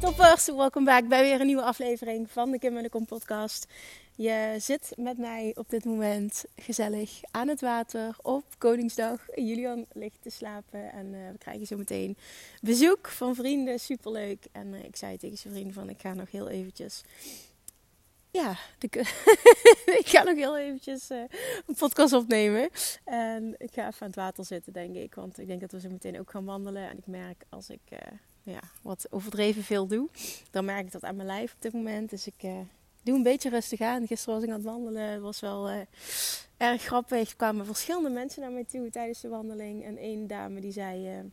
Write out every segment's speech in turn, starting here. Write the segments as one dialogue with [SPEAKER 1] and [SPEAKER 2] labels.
[SPEAKER 1] Toppers! Welkom back bij weer een nieuwe aflevering van de Kim en de Kom podcast. Je zit met mij op dit moment gezellig aan het water op Koningsdag. Julian ligt te slapen en uh, we krijgen zo meteen bezoek van vrienden. Superleuk. En uh, ik zei tegen zijn vrienden van ik ga nog heel eventjes... Ja, de, ik ga nog heel eventjes uh, een podcast opnemen. En ik ga even aan het water zitten, denk ik. Want ik denk dat we zo meteen ook gaan wandelen. En ik merk als ik ja, wat overdreven veel doe, dan merk ik dat aan mijn lijf op dit moment. Dus ik doe een beetje rustig aan. Gisteren was ik aan het wandelen. Was wel uh, erg grappig. Er kwamen verschillende mensen naar mij toe tijdens de wandeling. En één dame die zei...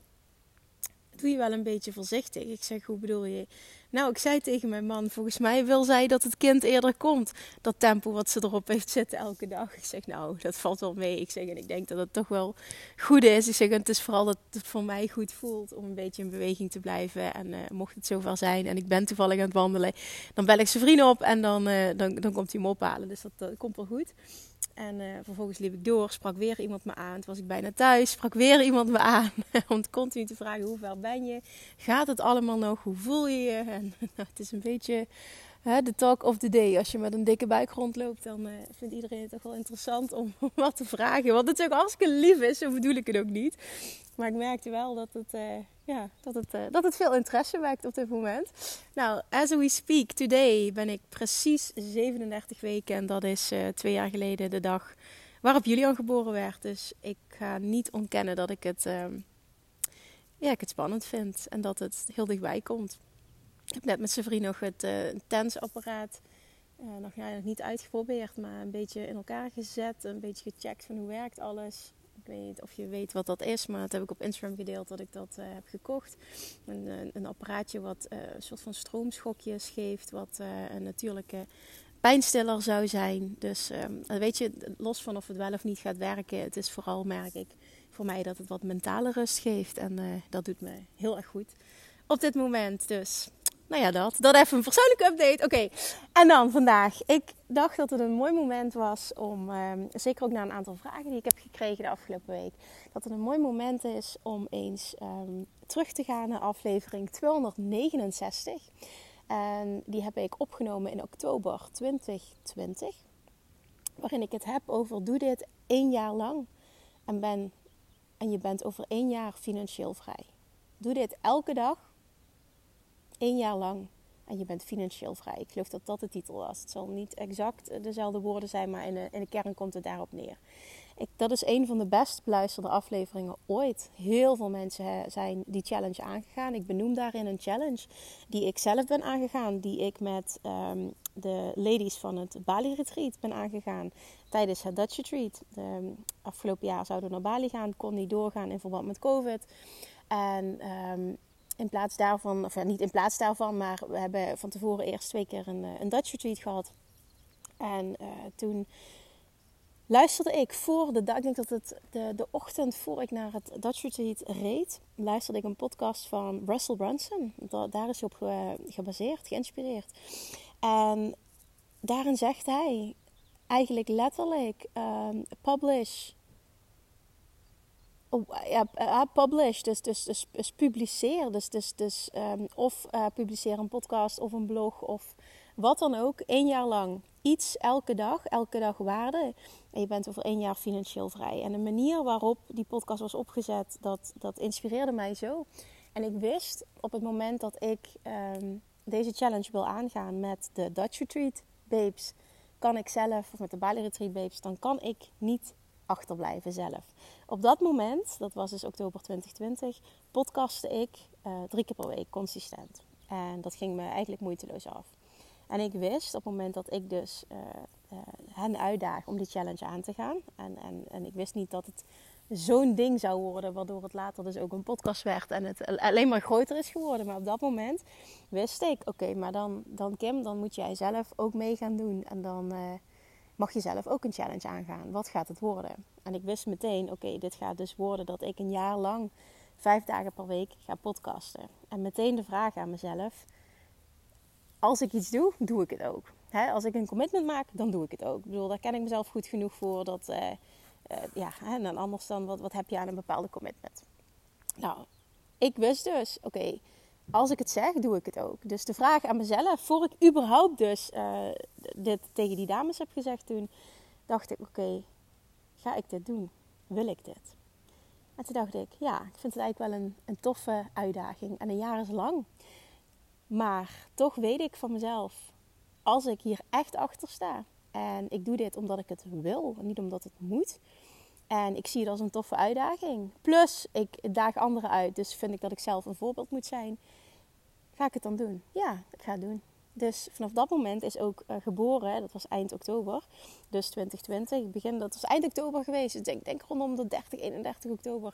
[SPEAKER 1] Doe je wel een beetje voorzichtig? Ik zeg, hoe bedoel je? Nou, ik zei tegen mijn man, volgens mij wil zij dat het kind eerder komt. Dat tempo wat ze erop heeft zitten elke dag. Ik zeg, nou, dat valt wel mee. Ik zeg, en ik denk dat het toch wel goed is. Ik zeg, het is vooral dat het voor mij goed voelt om een beetje in beweging te blijven. En uh, mocht het zover zijn en ik ben toevallig aan het wandelen, dan bel ik zijn vriend op en dan, uh, dan, dan komt hij me ophalen. Dus dat komt wel goed. En uh, vervolgens liep ik door, sprak weer iemand me aan. Toen was ik bijna thuis, sprak weer iemand me aan. Om continu te vragen, hoe ver ben je? Gaat het allemaal nog? Hoe voel je je? En nou, het is een beetje hè, de talk of the day. Als je met een dikke buik rondloopt, dan uh, vindt iedereen het toch wel interessant om wat te vragen. Wat natuurlijk hartstikke lief is, zo bedoel ik het ook niet. Maar ik merkte wel dat het, uh, ja, dat het, uh, dat het veel interesse wekt op dit moment. Nou, as we speak, today ben ik precies 37 weken. En dat is twee jaar geleden de dag waarop Julian geboren werd. Dus ik ga niet ontkennen dat ik het, ja, ik het spannend vind. En dat het heel dichtbij komt. Ik heb net met zijn vriend nog het tensapparaat nog, ja, niet uitgeprobeerd. Maar een beetje in elkaar gezet. Een beetje gecheckt van hoe werkt alles ik weet niet of je weet wat dat is, maar dat heb ik op Instagram gedeeld dat ik dat uh, heb gekocht. Een, een, apparaatje wat uh, een soort van stroomschokjes geeft, wat uh, een natuurlijke pijnstiller zou zijn. Dus um, weet je, los van of het wel of niet gaat werken, het is vooral, merk ik, voor mij dat het wat mentale rust geeft. En dat doet me heel erg goed op dit moment. Dus nou ja, dat. Dat even een persoonlijke update. Oké, en dan vandaag. Ik dacht dat het een mooi moment was om, um, zeker ook na een aantal vragen die ik heb gekregen de afgelopen week, dat het een mooi moment is om eens um, terug te gaan naar aflevering 269. En die heb ik opgenomen in oktober 2020. Waarin ik het heb over doe dit één jaar lang en, ben, en je bent over één jaar financieel vrij. Doe dit elke dag één jaar lang en je bent financieel vrij. Ik geloof dat dat de titel was. Het zal niet exact dezelfde woorden zijn, maar in de, in de kern komt het daarop neer. Ik, dat is een van de best beluisterde afleveringen ooit. Heel veel mensen zijn die challenge aangegaan. Ik benoem daarin een challenge die ik zelf ben aangegaan. Die ik met um, de ladies van het Bali Retreat ben aangegaan. Tijdens het Dutch Retreat. Afgelopen jaar zouden we naar Bali gaan. Kon niet doorgaan in verband met COVID. En um, in plaats daarvan, of ja, niet in plaats daarvan, maar we hebben van tevoren eerst twee keer een, een Dutch retreat gehad. En uh, toen luisterde ik voor de dag, ik denk dat het de, de ochtend voor ik naar het Dutch retreat reed, luisterde ik een podcast van Russell Brunson. Da daar is hij op ge, gebaseerd, geïnspireerd. En daarin zegt hij eigenlijk letterlijk: um, publish Oh, ja, publish, dus, dus, dus, dus publiceer. Dus, dus, dus, um, of uh, publiceer een podcast of een blog of wat dan ook. één jaar lang. Iets elke dag, elke dag waarde. En je bent over één jaar financieel vrij. En de manier waarop die podcast was opgezet, dat, dat inspireerde mij zo. En ik wist op het moment dat ik um, deze challenge wil aangaan met de Dutch Retreat Babes, kan ik zelf, of met de Bali Retreat Babes, dan kan ik niet achterblijven zelf. Op dat moment, dat was dus oktober 2020, podcastte ik uh, drie keer per week consistent. En dat ging me eigenlijk moeiteloos af. En ik wist op het moment dat ik dus uh, uh, hen uitdaag om die challenge aan te gaan. En, en, en ik wist niet dat het zo'n ding zou worden, waardoor het later dus ook een podcast werd en het alleen maar groter is geworden. Maar op dat moment wist ik, oké, maar dan, dan Kim, dan moet jij zelf ook mee gaan doen. En dan mag je zelf ook een challenge aangaan. Wat gaat het worden? En ik wist meteen, oké, dit gaat dus worden dat ik een jaar lang vijf dagen per week ga podcasten. En meteen de vraag aan mezelf, als ik iets doe, doe ik het ook. als ik een commitment maak, dan doe ik het ook. Ik bedoel, daar ken ik mezelf goed genoeg voor dat... Uh, uh, ja, en dan anders dan wat, wat heb je aan een bepaalde commitment. Nou, ik wist dus, oké, als ik het zeg, doe ik het ook. Dus de vraag aan mezelf, voor ik überhaupt dus uh, dit tegen die dames heb gezegd toen, dacht ik, oké, ga ik dit doen? Wil ik dit? En toen dacht ik, ja, ik vind het eigenlijk wel een, een toffe uitdaging. En een jaar is lang. Maar toch weet ik van mezelf, als ik hier echt achter sta, en ik doe dit omdat ik het wil, niet omdat het moet. En ik zie het als een toffe uitdaging. Plus, ik daag anderen uit, dus vind ik dat ik zelf een voorbeeld moet zijn. Ga ik het dan doen? Ja, ik ga het doen. Dus vanaf dat moment is ook uh, geboren, dat was eind oktober, dus 2020. Ik begin, dat was eind oktober geweest, dus ik denk, rondom de 30, 31 oktober.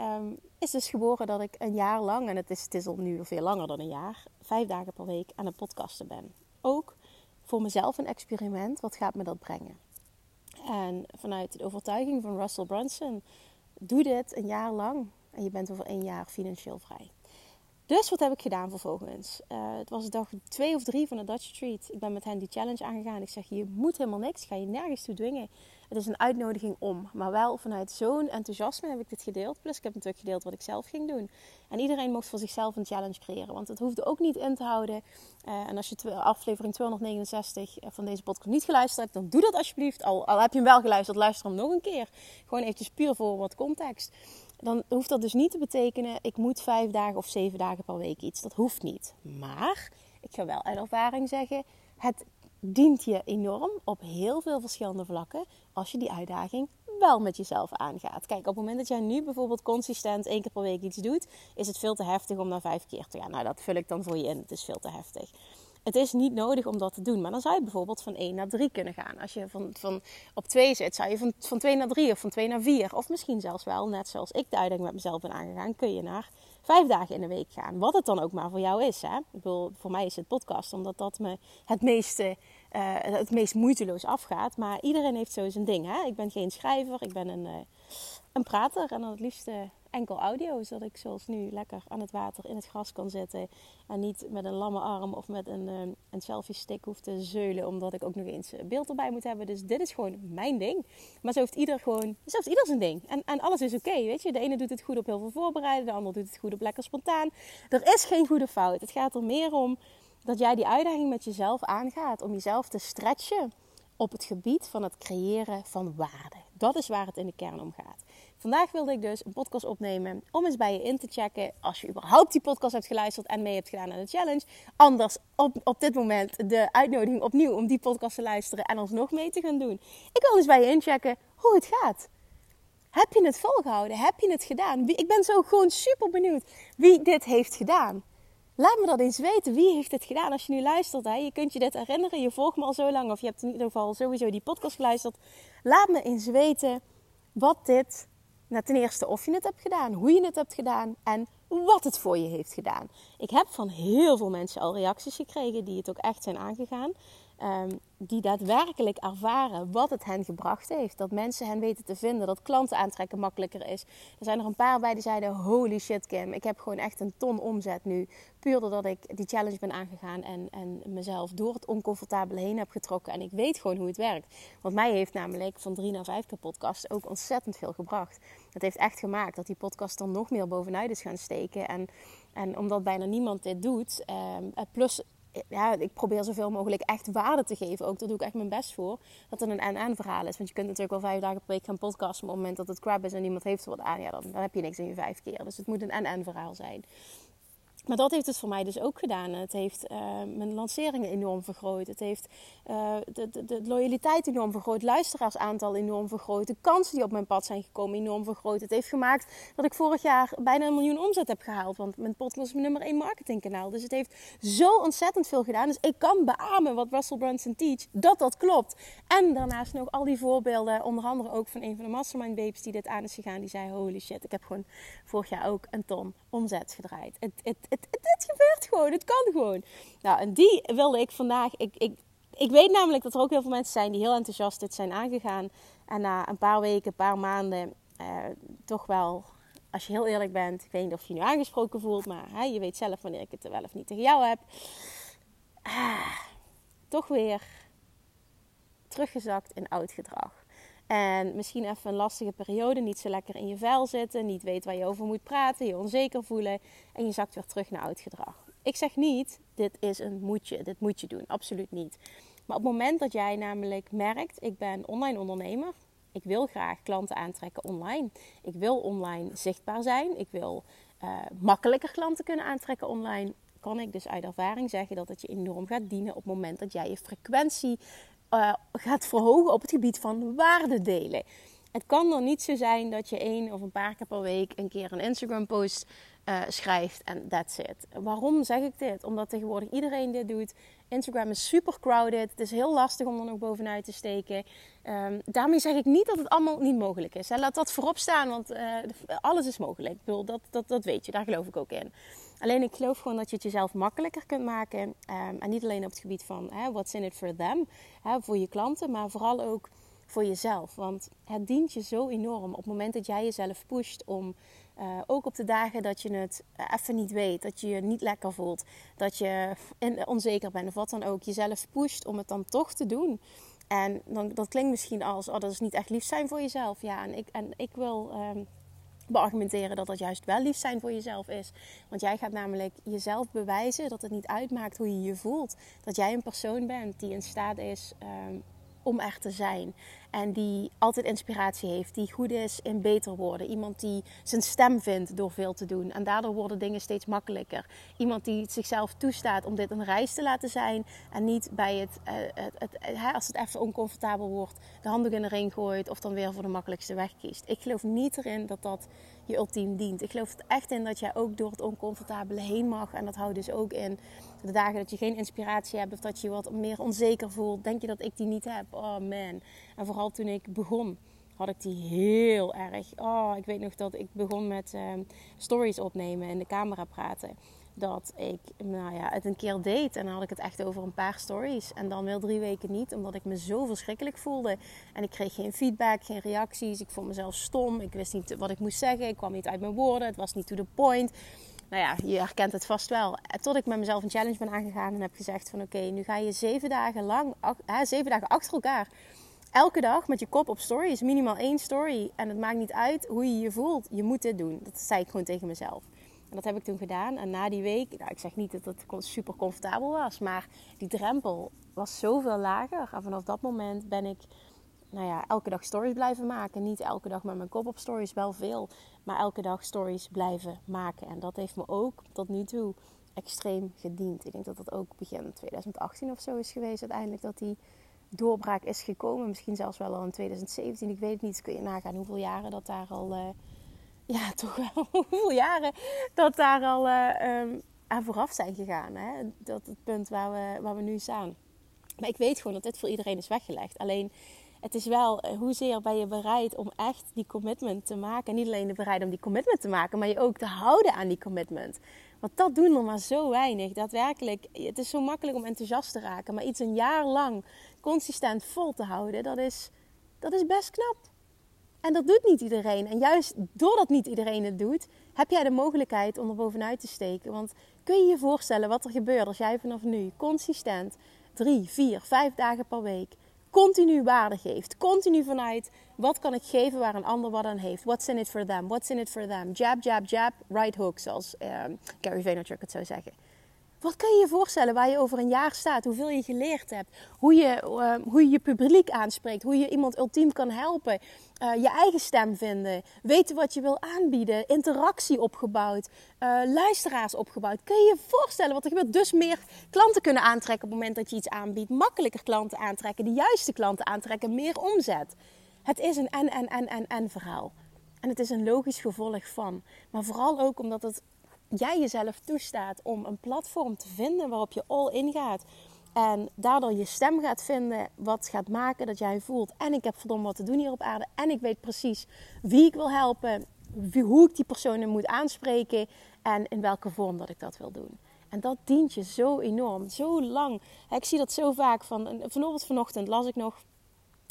[SPEAKER 1] Um, is dus geboren dat ik een jaar lang, en het is, het is al nu veel langer dan een jaar, vijf dagen per week aan het podcasten ben. Ook voor mezelf een experiment. Wat gaat me dat brengen? En vanuit de overtuiging van Russell Brunson, doe dit een jaar lang en je bent over één jaar financieel vrij. Dus wat heb ik gedaan vervolgens? Uh, het was dag twee of drie van de Dutch Street. Ik ben met hen die challenge aangegaan. Ik zeg, je moet helemaal niks. Ga je nergens toe dwingen. Het is een uitnodiging om. Maar wel vanuit zo'n enthousiasme heb ik dit gedeeld. Plus ik heb natuurlijk gedeeld wat ik zelf ging doen. En iedereen mocht voor zichzelf een challenge creëren. Want het hoefde ook niet in te houden. Uh, en als je aflevering 269 van deze podcast niet geluisterd hebt, dan doe dat alsjeblieft. Al, al heb je hem wel geluisterd, luister hem nog een keer. Gewoon eventjes puur voor wat context dan hoeft dat dus niet te betekenen, ik moet vijf dagen of zeven dagen per week iets. Dat hoeft niet. Maar ik ga wel uit ervaring zeggen, het dient je enorm op heel veel verschillende vlakken als je die uitdaging wel met jezelf aangaat. Kijk, op het moment dat jij nu bijvoorbeeld consistent één keer per week iets doet, is het veel te heftig om naar vijf keer te gaan. Nou, dat vul ik dan voor je in. Het is veel te heftig. Het is niet nodig om dat te doen. Maar dan zou je bijvoorbeeld van 1 naar 3 kunnen gaan. Als je van, van op 2 zit, zou je van, van 2 naar 3 of van 2 naar 4. Of misschien zelfs wel, net zoals ik de met mezelf ben aangegaan, kun je naar 5 dagen in de week gaan. Wat het dan ook maar voor jou is. Hè? Ik bedoel, voor mij is het podcast, omdat dat me het meeste. Uh, het meest moeiteloos afgaat. Maar iedereen heeft zo zijn ding. Hè? Ik ben geen schrijver, ik ben een, uh, een prater. En dan het liefst enkel audio. Zodat ik zoals nu lekker aan het water in het gras kan zitten. En niet met een lamme arm of met een, ehm, een selfie stick hoef te zeulen. Omdat ik ook nog eens beeld erbij moet hebben. Dus dit is gewoon mijn ding. Maar zo heeft ieder gewoon, zo heeft ieder zijn ding. En, en alles is oké, weet je. De ene doet het goed op heel veel voorbereiden. De ander doet het goed op lekker spontaan. Er is geen goede fout. Het gaat er meer om dat jij die uitdaging met jezelf aangaat. Om jezelf te stretchen op het gebied van het creëren van waarde. Dat is waar het in de kern om gaat. Vandaag wilde ik dus een podcast opnemen om eens bij je in te checken als je überhaupt die podcast hebt geluisterd en mee hebt gedaan aan de challenge. Anders op, op dit moment de uitnodiging opnieuw om die podcast te luisteren en alsnog mee te gaan doen. Ik wil eens bij je inchecken hoe het gaat. Heb je het volgehouden? Heb je het gedaan? Ik ben zo gewoon super benieuwd wie dit heeft gedaan. Laat me dat eens weten. Wie heeft dit gedaan? Als je nu luistert, hè, je kunt je dit herinneren. Je volgt me al zo lang of je hebt in ieder geval sowieso die podcast geluisterd. Laat me eens weten wat dit nou, ten eerste of je het hebt gedaan, hoe je het hebt gedaan en wat het voor je heeft gedaan. Ik heb van heel veel mensen al reacties gekregen die het ook echt zijn aangegaan. Ehm, die daadwerkelijk ervaren wat het hen gebracht heeft. Dat mensen hen weten te vinden, dat klanten aantrekken makkelijker is. Er zijn er een paar bij die zeiden: Holy shit, Kim, ik heb gewoon echt een ton omzet nu. Puur doordat ik die challenge ben aangegaan en, en mezelf door het oncomfortabele heen heb getrokken. En ik weet gewoon hoe het werkt. Want mij heeft namelijk van drie naar vijf keer podcast ook ontzettend veel gebracht. Het heeft echt gemaakt dat die podcast dan nog meer bovenuit is gaan steken. En, en omdat bijna niemand dit doet, um, plus ja, ik probeer zoveel mogelijk echt waarde te geven. Ook daar doe ik echt mijn best voor. Dat het een en verhaal is. Want je kunt natuurlijk wel vijf dagen per week gaan podcasten. Op het moment dat het crap is en niemand heeft er wat aan, ja, dan, dan heb je niks in je vijf keer. Dus het moet een en verhaal zijn. Maar dat heeft het voor mij dus ook gedaan. Het heeft uh, mijn lanceringen enorm vergroot. Het heeft uh, de, de, de, loyaliteit enorm vergroot. Luisteraarsaantal enorm vergroot. De kansen die op mijn pad zijn gekomen enorm vergroot. Het heeft gemaakt dat ik vorig jaar bijna een miljoen omzet heb gehaald. Want mijn podcast is mijn nummer 1 marketingkanaal. Dus het heeft zo ontzettend veel gedaan. Dus ik kan beamen wat Russell Brunson teach. Dat dat klopt. En daarnaast nog al die voorbeelden. Onder andere ook van een van de mastermind babes die dit aan is gegaan. Die zei holy shit, ik heb gewoon vorig jaar ook een ton omzet gedraaid. Het, het, het, gebeurt gewoon. Het kan gewoon. Nou, en die wilde ik vandaag. Ik, ik, ik weet namelijk dat er ook heel veel mensen zijn die heel enthousiast dit zijn aangegaan. En na een paar weken, een paar maanden, eh, toch wel, als je heel eerlijk bent, ik weet niet of je nu aangesproken voelt, maar hè, je weet zelf wanneer ik het wel of niet tegen jou heb. Ah, toch weer teruggezakt in oud gedrag. En misschien even een lastige periode, niet zo lekker in je vel zitten, niet weet waar je over moet praten, je onzeker voelen en je zakt weer terug naar oud gedrag. Ik zeg niet, dit is een moetje, dit moet je doen, absoluut niet. Maar op het moment dat jij namelijk merkt, ik ben online ondernemer, ik wil graag klanten aantrekken online, ik wil online zichtbaar zijn, ik wil uh, makkelijker klanten kunnen aantrekken online, kan ik dus uit ervaring zeggen dat het je enorm gaat dienen op het moment dat jij je frequentie uh, gaat verhogen op het gebied van waarde delen. Het kan dan niet zo zijn dat je één of een paar keer per week een keer een Instagram post uh, schrijft en that's it. Waarom zeg ik dit? Omdat tegenwoordig iedereen dit doet. Instagram is super crowded. Het is heel lastig om er nog bovenuit te steken. Um, daarmee zeg ik niet dat het allemaal niet mogelijk is. Hè. Laat dat voorop staan, want uh, alles is mogelijk. Ik dat, dat, dat weet je, daar geloof ik ook in. Alleen ik geloof gewoon dat je het jezelf makkelijker kunt maken. Um, en niet alleen op het gebied van hè, what's in it for them, hè, voor je klanten, maar vooral ook voor jezelf. Want het dient je zo enorm op het moment dat jij jezelf pusht om uh, ook op de dagen dat je het uh, even niet weet, dat je je niet lekker voelt, dat je onzeker bent of wat dan ook, jezelf pusht om het dan toch te doen. En dan, dat klinkt misschien als, oh, dat is niet echt lief zijn voor jezelf. Ja, en ik, en ik wil um, beargumenteren dat dat juist wel lief zijn voor jezelf is. Want jij gaat namelijk jezelf bewijzen dat het niet uitmaakt hoe je je voelt. Dat jij een persoon bent die in staat is um, om er te zijn. En die altijd inspiratie heeft, die goed is in beter worden. Iemand die zijn stem vindt door veel te doen. En daardoor worden dingen steeds makkelijker. Iemand die zichzelf toestaat om dit een reis te laten zijn. En niet bij het, uh, het, het, als het even oncomfortabel wordt, de handdoek in de ring gooit. Of dan weer voor de makkelijkste weg kiest. Ik geloof niet erin dat dat je ultiem dient. Ik geloof er echt in dat jij ook door het oncomfortabele heen mag. En dat houdt dus ook in de dagen dat je geen inspiratie hebt of dat je je wat meer onzeker voelt. Denk je dat ik die niet heb? Oh man. En vooral toen ik begon, had ik die heel erg. Oh, ik weet nog dat ik begon met uh, stories opnemen en de camera praten. Dat ik nou ja, het een keer deed en dan had ik het echt over een paar stories. En dan wel drie weken niet, omdat ik me zo verschrikkelijk voelde. En ik kreeg geen feedback, geen reacties. Ik vond mezelf stom. Ik wist niet wat ik moest zeggen. Ik kwam niet uit mijn woorden. Het was niet to the point nou ja, je herkent het vast wel. Tot ik met mezelf een challenge ben aangegaan en heb gezegd van oké, nu ga je zeven dagen lang, hè, zeven dagen achter elkaar, elke dag met je kop op story. Is minimaal één story. En het maakt niet uit hoe je je voelt. Je moet dit doen. Dat zei ik gewoon tegen mezelf. En dat heb ik toen gedaan. En na die week, nou, ik zeg niet dat het super comfortabel was, maar die drempel was zoveel lager. En vanaf dat moment ben ik nou ja, elke dag stories blijven maken. Niet elke dag met mijn kop op stories, wel veel. Maar elke dag stories blijven maken. En dat heeft me ook tot nu toe extreem gediend. Ik denk dat dat ook begin 2018 of zo is geweest uiteindelijk dat die doorbraak is gekomen. Misschien zelfs wel al in 2017. Ik weet het niet. kun je nagaan hoeveel jaren dat daar al... Uh, ja, toch wel hoeveel jaren dat daar al uh, um, aan vooraf zijn gegaan. Hè? Dat het punt waar we, waar we nu staan. Maar ik weet gewoon dat dit voor iedereen is weggelegd. Alleen het is wel, eh, hoezeer ben je bereid om echt die commitment te maken. niet alleen bereid om die commitment te maken, maar je ook te houden aan die commitment. Want dat doen er maar zo weinig. Daadwerkelijk, het is zo makkelijk om enthousiast te raken. Maar iets een jaar lang consistent vol te houden, dat is, dat is best knap. En dat doet niet iedereen. En juist doordat niet iedereen het doet, heb jij de mogelijkheid om er bovenuit te steken. Want kun je je voorstellen wat er gebeurt als jij vanaf nu consistent drie, vier, vijf dagen per week continu waarde geeft. Continu vanuit wat kan ik geven waar een ander wat aan heeft. What's in it for them? What's in it for them? Jab, jab, jab, right hook, zoals uh, Gary Vaynerchuk het zou zeggen. Wat kun je je voorstellen waar je over een jaar staat? Hoeveel je geleerd hebt? Hoe je uh, hoe je, je publiek aanspreekt? Hoe je iemand ultiem kan helpen? Uh, je eigen stem vinden? Weten wat je wil aanbieden? Interactie opgebouwd? Uh, luisteraars opgebouwd? Kun je je voorstellen wat er gebeurt? Dus meer klanten kunnen aantrekken op het moment dat je iets aanbiedt. Makkelijker klanten aantrekken. De juiste klanten aantrekken. Meer omzet. Het is een en, en, en, en, en verhaal. En het is een logisch gevolg van. Maar vooral ook omdat het jij jezelf toestaat om een platform te vinden waarop je all in gaat. En daardoor je stem gaat vinden, wat gaat maken dat jij voelt. En ik heb verdomme wat te doen hier op aarde. En ik weet precies wie ik wil helpen, hoe ik die personen moet aanspreken en in welke vorm dat ik dat wil doen. En dat dient je zo enorm, zo lang. Ik zie dat zo vaak van. Vanochtend vanochtend las ik nog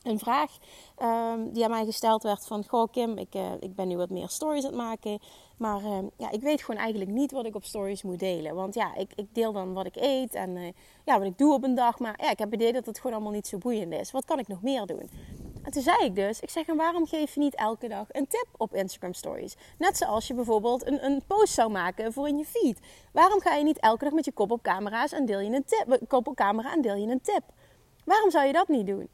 [SPEAKER 1] een vraag um, die aan mij gesteld werd van... Goh Kim, ik, uh, ik ben nu wat meer stories aan het maken. Maar uh, ja, ik weet gewoon eigenlijk niet wat ik op stories moet delen. Want ja, ik, ik deel dan wat ik eet en uh, ja, wat ik doe op een dag. Maar ja, ik heb het idee dat het gewoon allemaal niet zo boeiend is. Wat kan ik nog meer doen? En toen zei ik dus, ik zeg, en waarom geef je niet elke dag een tip op Instagram Stories? Net zoals je bijvoorbeeld een, een post zou maken voor in je feed. Waarom ga je niet elke dag met je kop op camera's en deel je een tip, kop op camera en deel je een tip? Waarom zou je dat niet doen?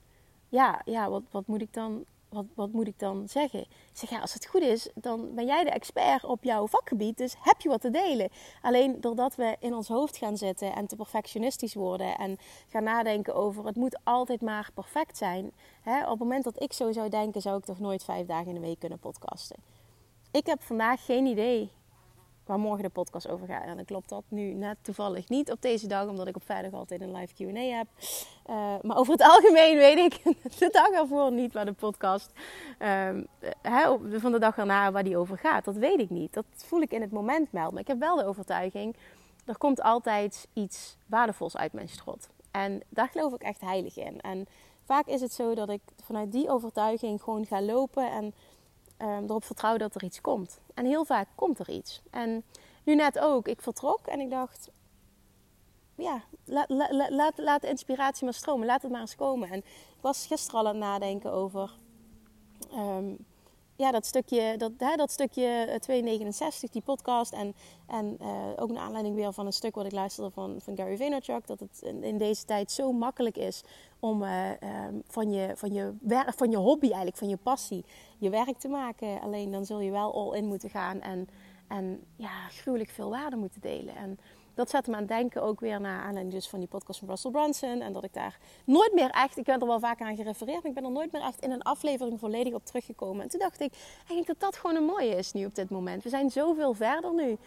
[SPEAKER 1] ja, ja wat, wat, moet ik dan, wat, wat moet ik dan zeggen? Ik zeg, ja, als het goed is, dan ben jij de expert op jouw vakgebied. Dus heb je wat te delen. Alleen doordat we in ons hoofd gaan zitten en te perfectionistisch worden... en gaan nadenken over het moet altijd maar perfect zijn... Hè, op het moment dat ik zo zou denken, zou ik toch nooit vijf dagen in de week kunnen podcasten. Ik heb vandaag geen idee waar morgen de podcast over gaat. En dan klopt dat nu net toevallig niet op deze dag, omdat ik op vrijdag altijd een live QA heb. Uh, maar over het algemeen weet ik de dag ervoor niet waar de podcast uh, van de dag erna waar die over gaat. Dat weet ik niet. Dat voel ik in het moment melden. Maar ik heb wel de overtuiging, er komt altijd iets waardevols uit mijn strot. En daar geloof ik echt heilig in. En vaak is het zo dat ik vanuit die overtuiging gewoon ga lopen en um, erop vertrouw dat er iets komt. En heel vaak komt er iets. En nu net ook, ik vertrok en ik dacht, ja, laat, laat, laat de inspiratie maar stromen, laat het maar eens komen. En ik was gisteren al aan het nadenken over um, ja, dat stukje, dat, hè, dat stukje 269, eh, die podcast. En, en uh, ook naar aanleiding weer van een stuk wat ik luisterde van, van Gary Vaynerchuk. Dat het in deze tijd zo makkelijk is om uh, um, van, je, van, je werk, van je hobby eigenlijk, van je passie, je werk te maken. Alleen dan zul je wel all in moeten gaan en, en ja, gruwelijk veel waarde moeten delen. En dat zette me aan het denken ook weer naar aanleiding dus van die podcast van Russell Brunson. En dat ik daar nooit meer echt, ik ben er wel vaak aan gerefereerd, maar ik ben er nooit meer echt in een aflevering volledig op teruggekomen. En toen dacht ik, eigenlijk dat dat gewoon een mooie is nu op dit moment. We zijn zoveel verder nu.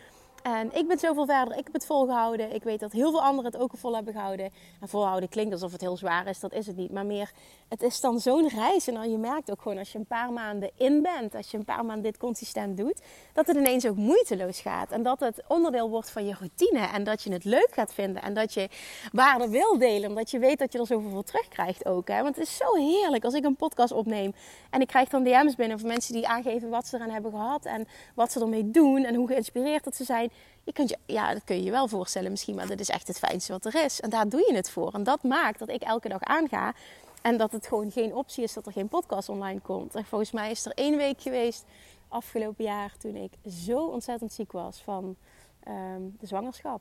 [SPEAKER 1] En ik ben zoveel verder. Ik heb het volgehouden. Ik weet dat heel veel anderen het ook vol hebben gehouden. En volhouden klinkt alsof het heel zwaar is. Dat is het niet. Maar meer, het is dan zo'n reis. En dan je merkt ook gewoon als je een paar maanden in bent. Als je een paar maanden dit consistent doet. Dat het ineens ook moeiteloos gaat. En dat het onderdeel wordt van je routine. En dat je het leuk gaat vinden. En dat je waarde wil delen. Omdat je weet dat je er zoveel voor terugkrijgt ook. Hè? Want het is zo heerlijk als ik een podcast opneem. En ik krijg dan DM's binnen van mensen die aangeven wat ze eraan hebben gehad. En wat ze ermee doen. En hoe geïnspireerd dat ze zijn je kunt je, ja, dat kun je je wel voorstellen misschien, maar dat is echt het fijnste wat er is. En daar doe je het voor. En dat maakt dat ik elke dag aanga en dat het gewoon geen optie is dat er geen podcast online komt. En volgens mij is er één week geweest afgelopen jaar toen ik zo ontzettend ziek was van ehm, de zwangerschap.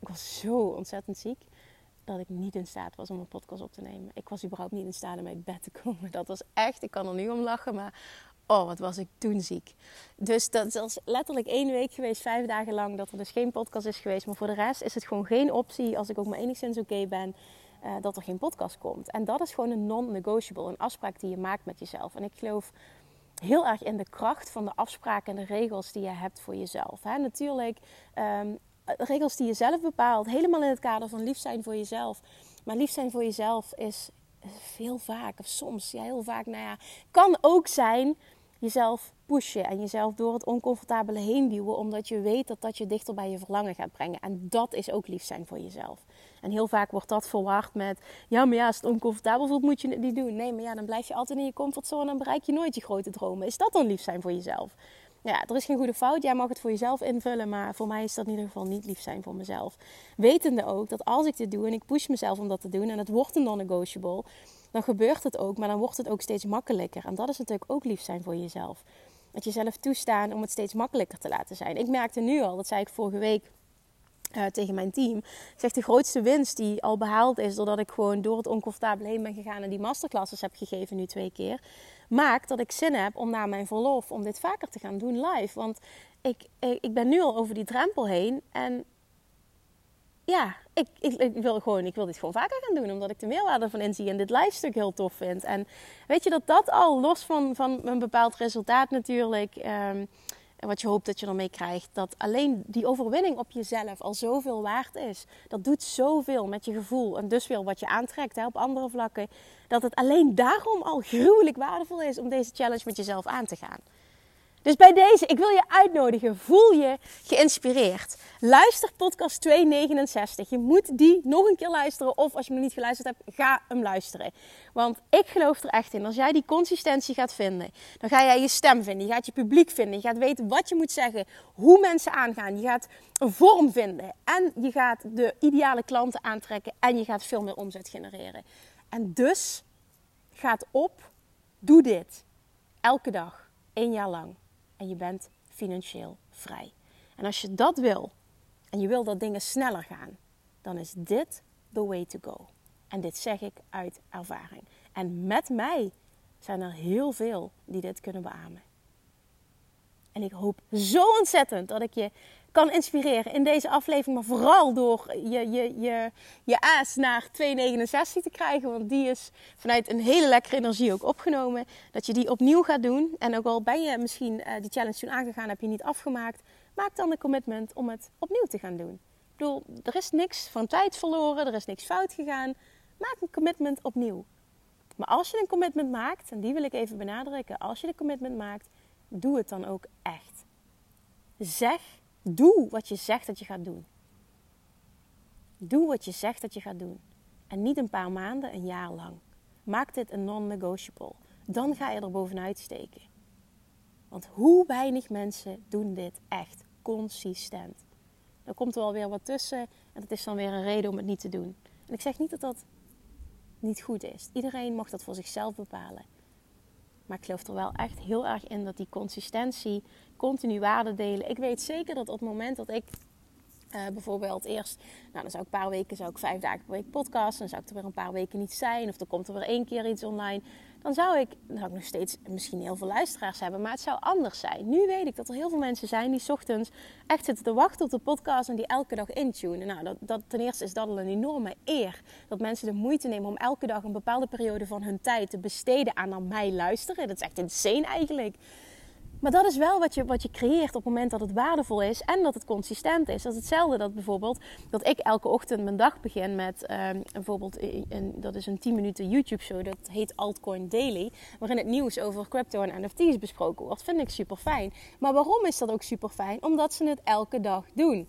[SPEAKER 1] Ik was zo ontzettend ziek dat ik niet in staat was om een podcast op te nemen. Ik was überhaupt niet in staat om uit bed te komen. Dat was echt, ik kan er nu om lachen, maar Oh, wat was ik toen ziek. Dus dat is letterlijk één week geweest, vijf dagen lang, dat er dus geen podcast is geweest. Maar voor de rest is het gewoon geen optie, als ik ook maar enigszins oké ben, uh, dat er geen podcast komt. En dat is gewoon een non-negotiable, een afspraak die je maakt met jezelf. En ik geloof heel erg in de kracht van de afspraken en de regels die je hebt voor jezelf. Hè? Natuurlijk, um, regels die je zelf bepaalt, helemaal in het kader van lief zijn voor jezelf. Maar lief zijn voor jezelf is veel vaak, of soms, ja, heel vaak, nou ja, kan ook zijn jezelf pushen en jezelf door het oncomfortabele heen duwen, omdat je weet dat dat je dichter bij je verlangen gaat brengen. En dat is ook lief zijn voor jezelf. En heel vaak wordt dat verward met, ja, maar ja, als het oncomfortabel voelt, moet je het niet doen. Nee, maar ja, dan blijf je altijd in je comfortzone en bereik je nooit je grote dromen. Is dat dan lief zijn voor jezelf? Ja, er is geen goede fout. Jij mag het voor jezelf invullen, maar voor mij is dat in ieder geval niet lief zijn voor mezelf. Wetende ook dat als ik dit doe en ik push mezelf om dat te doen en het wordt een non-negotiable, dan gebeurt het ook, maar dan wordt het ook steeds makkelijker. En dat is natuurlijk ook lief zijn voor jezelf. Dat jezelf toestaan om het steeds makkelijker te laten zijn. Ik merkte nu al, dat zei ik vorige week uh, tegen mijn team. Zegt de grootste winst die al behaald is doordat ik gewoon door het oncomfortabele heen ben gegaan en die masterclasses heb gegeven nu twee keer. Maakt dat ik zin heb om na mijn verlof om dit vaker te gaan doen live. Want ik, ik, ik ben nu al over die drempel heen en ja, ik, ik, wil gewoon, ik wil dit gewoon vaker gaan doen. Omdat ik de meerwaarde van inzie en dit live stuk heel tof vind. En weet je dat dat al los van, van een bepaald resultaat natuurlijk. Um, wat je hoopt dat je ermee krijgt. Dat alleen die overwinning op jezelf al zoveel waard is. Dat doet zoveel met je gevoel. En dus weer wat je aantrekt hè, op andere vlakken. Dat het alleen daarom al gruwelijk waardevol is om deze challenge met jezelf aan te gaan. Dus bij deze, ik wil je uitnodigen. Voel je geïnspireerd. Luister podcast 269. Je moet die nog een keer luisteren. Of als je me niet geluisterd hebt, ga hem luisteren. Want ik geloof er echt in. Als jij die consistentie gaat vinden, dan ga jij je stem vinden. Je gaat je publiek vinden. Je gaat weten wat je moet zeggen. Hoe mensen aangaan. Je gaat een vorm vinden. En je gaat de ideale klanten aantrekken. En je gaat veel meer omzet genereren. En dus gaat op. Doe dit. Elke dag. één jaar lang en je bent financieel vrij. En als je dat wil en je wil dat dingen sneller gaan, dan is dit the way to go. En dit zeg ik uit ervaring. En met mij zijn er heel veel die dit kunnen beamen. En ik hoop zo ontzettend dat ik je kan inspireren in deze aflevering. Maar vooral door je, je, je, je aas naar 2,69 te krijgen. Want die is vanuit een hele lekkere energie ook opgenomen. Dat je die opnieuw gaat doen. En ook al ben je misschien uh, die challenge toen aangegaan, heb je niet afgemaakt. Maak dan een commitment om het opnieuw te gaan doen. Ik bedoel, er is niks van tijd verloren. Er is niks fout gegaan. Maak een commitment opnieuw. Maar als je een commitment maakt, en die wil ik even benadrukken. Als je de commitment maakt, doe het dan ook echt. Zeg Doe wat je zegt dat je gaat doen. Doe wat je zegt dat je gaat doen. En niet een paar maanden, een jaar lang. Maak dit een non-negotiable. Dan ga je er bovenuit steken. Want hoe weinig mensen doen dit echt consistent. Dan komt er wel weer wat tussen en dat is dan weer een reden om het niet te doen. En ik zeg niet dat dat niet goed is. Iedereen mag dat voor zichzelf bepalen. Maar ik geloof er wel echt heel erg in dat die consistentie, continu waarde delen. Ik weet zeker dat op het moment dat ik uh, bijvoorbeeld eerst, nou dan zou ik een paar weken, zou ik vijf dagen per week podcasten. Dan zou ik er weer een paar weken niet zijn. Of er komt er weer één keer iets online dan zou ik, dan zou ik nog steeds misschien heel veel luisteraars hebben, maar het zou anders zijn. Nu weet ik dat er heel veel mensen zijn die ochtends echt zitten te wachten op de podcast en die elke dag intunen. Nou, dat, dat, ten eerste is dat al een enorme eer. Dat mensen de moeite nemen om elke dag een bepaalde periode van hun tijd te besteden aan naar mij luisteren. Dat is echt insane eigenlijk. Maar dat is wel wat je, wat je creëert op het moment dat het waardevol is en dat het consistent is. Dat is hetzelfde dat bijvoorbeeld dat ik elke ochtend mijn dag begin met um, bijvoorbeeld, een, dat is een 10 minuten YouTube show, dat heet Altcoin Daily. Waarin het nieuws over crypto en NFT's besproken wordt. Vind ik super fijn. Maar waarom is dat ook super fijn? Omdat ze het elke dag doen.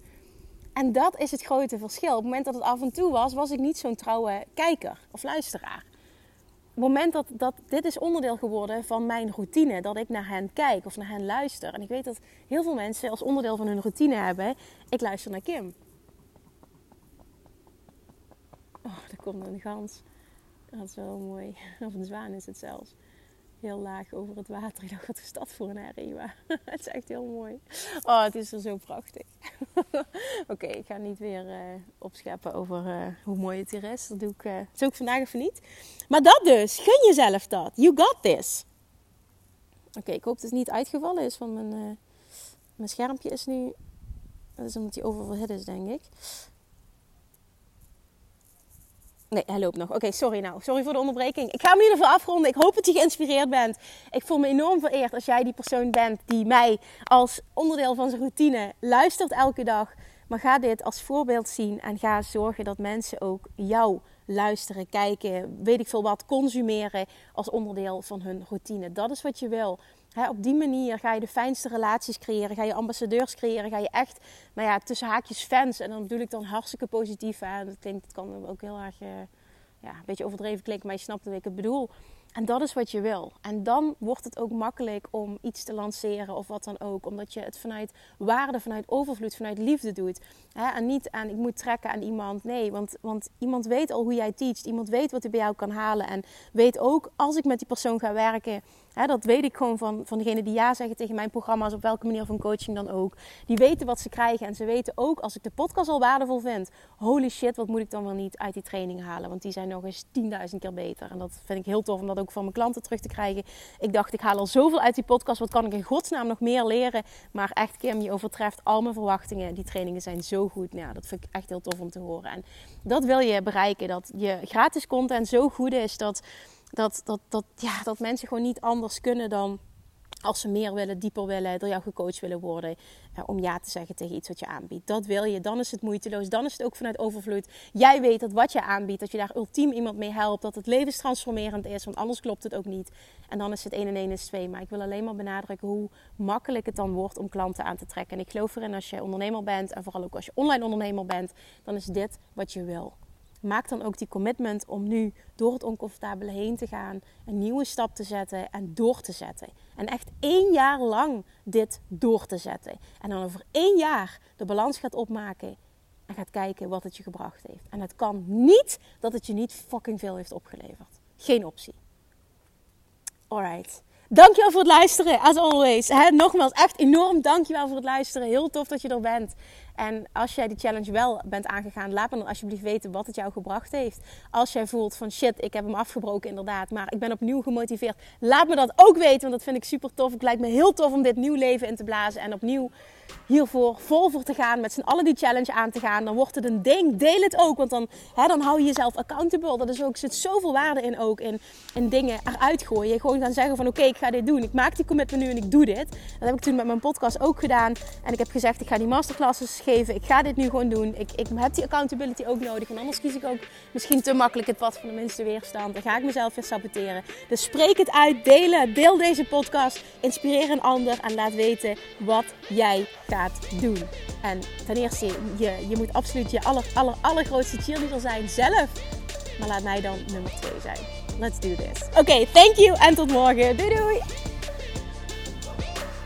[SPEAKER 1] En dat is het grote verschil. Op het moment dat het af en toe was, was ik niet zo'n trouwe kijker of luisteraar het moment dat, dat dit is onderdeel geworden van mijn routine, dat ik naar hen kijk of naar hen luister. En ik weet dat heel veel mensen als onderdeel van hun routine hebben, ik luister naar Kim. Oh, daar komt een gans. Dat is wel mooi. Of een zwaan is het zelfs heel laag over het water. Ik dacht, wat is dat voor een herrie? Het is echt heel mooi. Oh, het is er zo prachtig. Oké, ik ga niet weer uh, opscheppen over uh, hoe mooi het hier is. Dat doe ik, uh, vandaag even niet. Maar dat dus. Gun jezelf dat. You got this. Oké, ik hoop dat het niet uitgevallen is. Want mijn, mijn schermpje is nu... Dat is omdat hij oververhit is, denk ik. Nee, hij loopt nog. Oké, sorry nou. Sorry voor de onderbreking. Ik ga hem hier even afronden. Ik hoop dat je geïnspireerd bent. Ik voel me enorm vereerd als jij die persoon bent die mij als onderdeel van zijn routine luistert elke dag. Maar ga dit als voorbeeld zien en ga zorgen dat mensen ook jou luisteren, kijken, weet ik veel wat, consumeren als onderdeel van hun routine. Dat is wat je wil. Op die manier ga je de fijnste relaties creëren, ga je ambassadeurs creëren, ga je echt, nou ja, tussen haakjes fans. En dan bedoel ik dan hartstikke positief. Hè. Dat klinkt, kan ook heel erg, uh, ja, een beetje overdreven klinken, maar je snapt wat ik het bedoel. En dat is wat je wil. En dan wordt het ook makkelijk om iets te lanceren of wat dan ook. Omdat je het vanuit waarde, vanuit overvloed, vanuit liefde doet. En niet aan ik moet trekken aan iemand. Nee, want, want iemand weet al hoe jij teacht. Iemand weet wat hij bij jou kan halen. En weet ook als ik met die persoon ga werken dat weet ik gewoon van, van degene die ja zeggen tegen mijn programma's, op welke manier van coaching dan ook. Die weten wat ze krijgen en ze weten ook als ik de podcast al waardevol vind. Holy shit, wat moet ik dan wel niet uit die training halen? Want die zijn nog eens 10.000 keer beter. En dat vind ik heel tof om dat ook van mijn klanten terug te krijgen. Ik dacht, ik haal al zoveel uit die podcast. Wat kan ik in godsnaam nog meer leren? Maar echt, Kim, je overtreft al mijn verwachtingen. Die trainingen zijn zo goed. Nou, dat vind ik echt heel tof om te horen. En dat wil je bereiken. Dat je gratis content zo goed is dat dat, dat, dat, ja, dat mensen gewoon niet anders kunnen dan als ze meer willen, dieper willen, door jou gecoacht willen worden. Eh, om ja te zeggen tegen iets wat je aanbiedt. Dat wil je. Dan is het moeiteloos. Dan is het ook vanuit overvloed. Jij weet dat wat je aanbiedt, dat je daar ultiem iemand mee helpt. Dat het levenstransformerend is. Want anders klopt het ook niet. En dan is het 1 en 1 is 2. Maar ik wil alleen maar benadrukken hoe makkelijk het dan wordt om klanten aan te trekken. En ik geloof erin als je ondernemer bent. En vooral ook als je online ondernemer bent. Dan is dit wat je wil maak dan ook die commitment om nu door het oncomfortabele heen te gaan, een nieuwe stap te zetten en door te zetten. En echt één jaar lang dit door te zetten. En dan over één jaar de balans gaat opmaken en gaat kijken wat het je gebracht heeft. En het kan niet dat het je niet fucking veel heeft opgeleverd. Geen optie. Alright. Dankjewel voor het luisteren, as always. nogmaals, echt enorm dankjewel voor het luisteren. Heel tof dat je er bent. En als jij die challenge wel bent aangegaan, laat me dan alsjeblieft weten wat het jou gebracht heeft. Als jij voelt van shit, ik heb hem afgebroken inderdaad, maar ik ben opnieuw gemotiveerd. Laat me dat ook weten, want dat vind ik super tof. Het lijkt me heel tof om dit nieuw leven in te blazen en opnieuw hiervoor vol voor te gaan, met z'n allen die challenge aan te gaan, dan wordt het een ding. Deel het ook, want dan, hè, dan hou je jezelf accountable. Dat is ook, zit zoveel waarde in ook, in, in dingen eruit gooien. Gewoon gaan zeggen van oké, ik ga dit doen. Ik maak die commitment nu en ik doe dit. Dat heb ik toen met mijn podcast ook gedaan. En ik heb gezegd, ik ga die masterclasses Ik ga dit nu gewoon doen. Ik, ik heb die accountability ook nodig. En anders kies ik ook misschien te makkelijk het pad van de minste weerstand. Dan ga ik mezelf weer saboteren. Dus spreek het uit, delen, deel deze podcast. Inspireer een ander en laat weten wat jij gaat doen. En ten eerste, je, je moet absoluut je aller, aller, allergrootste cheerleader zijn zelf. Maar laat mij dan nummer 2 zijn. Let's do this. Oké, thank you en tot morgen. Doei doei!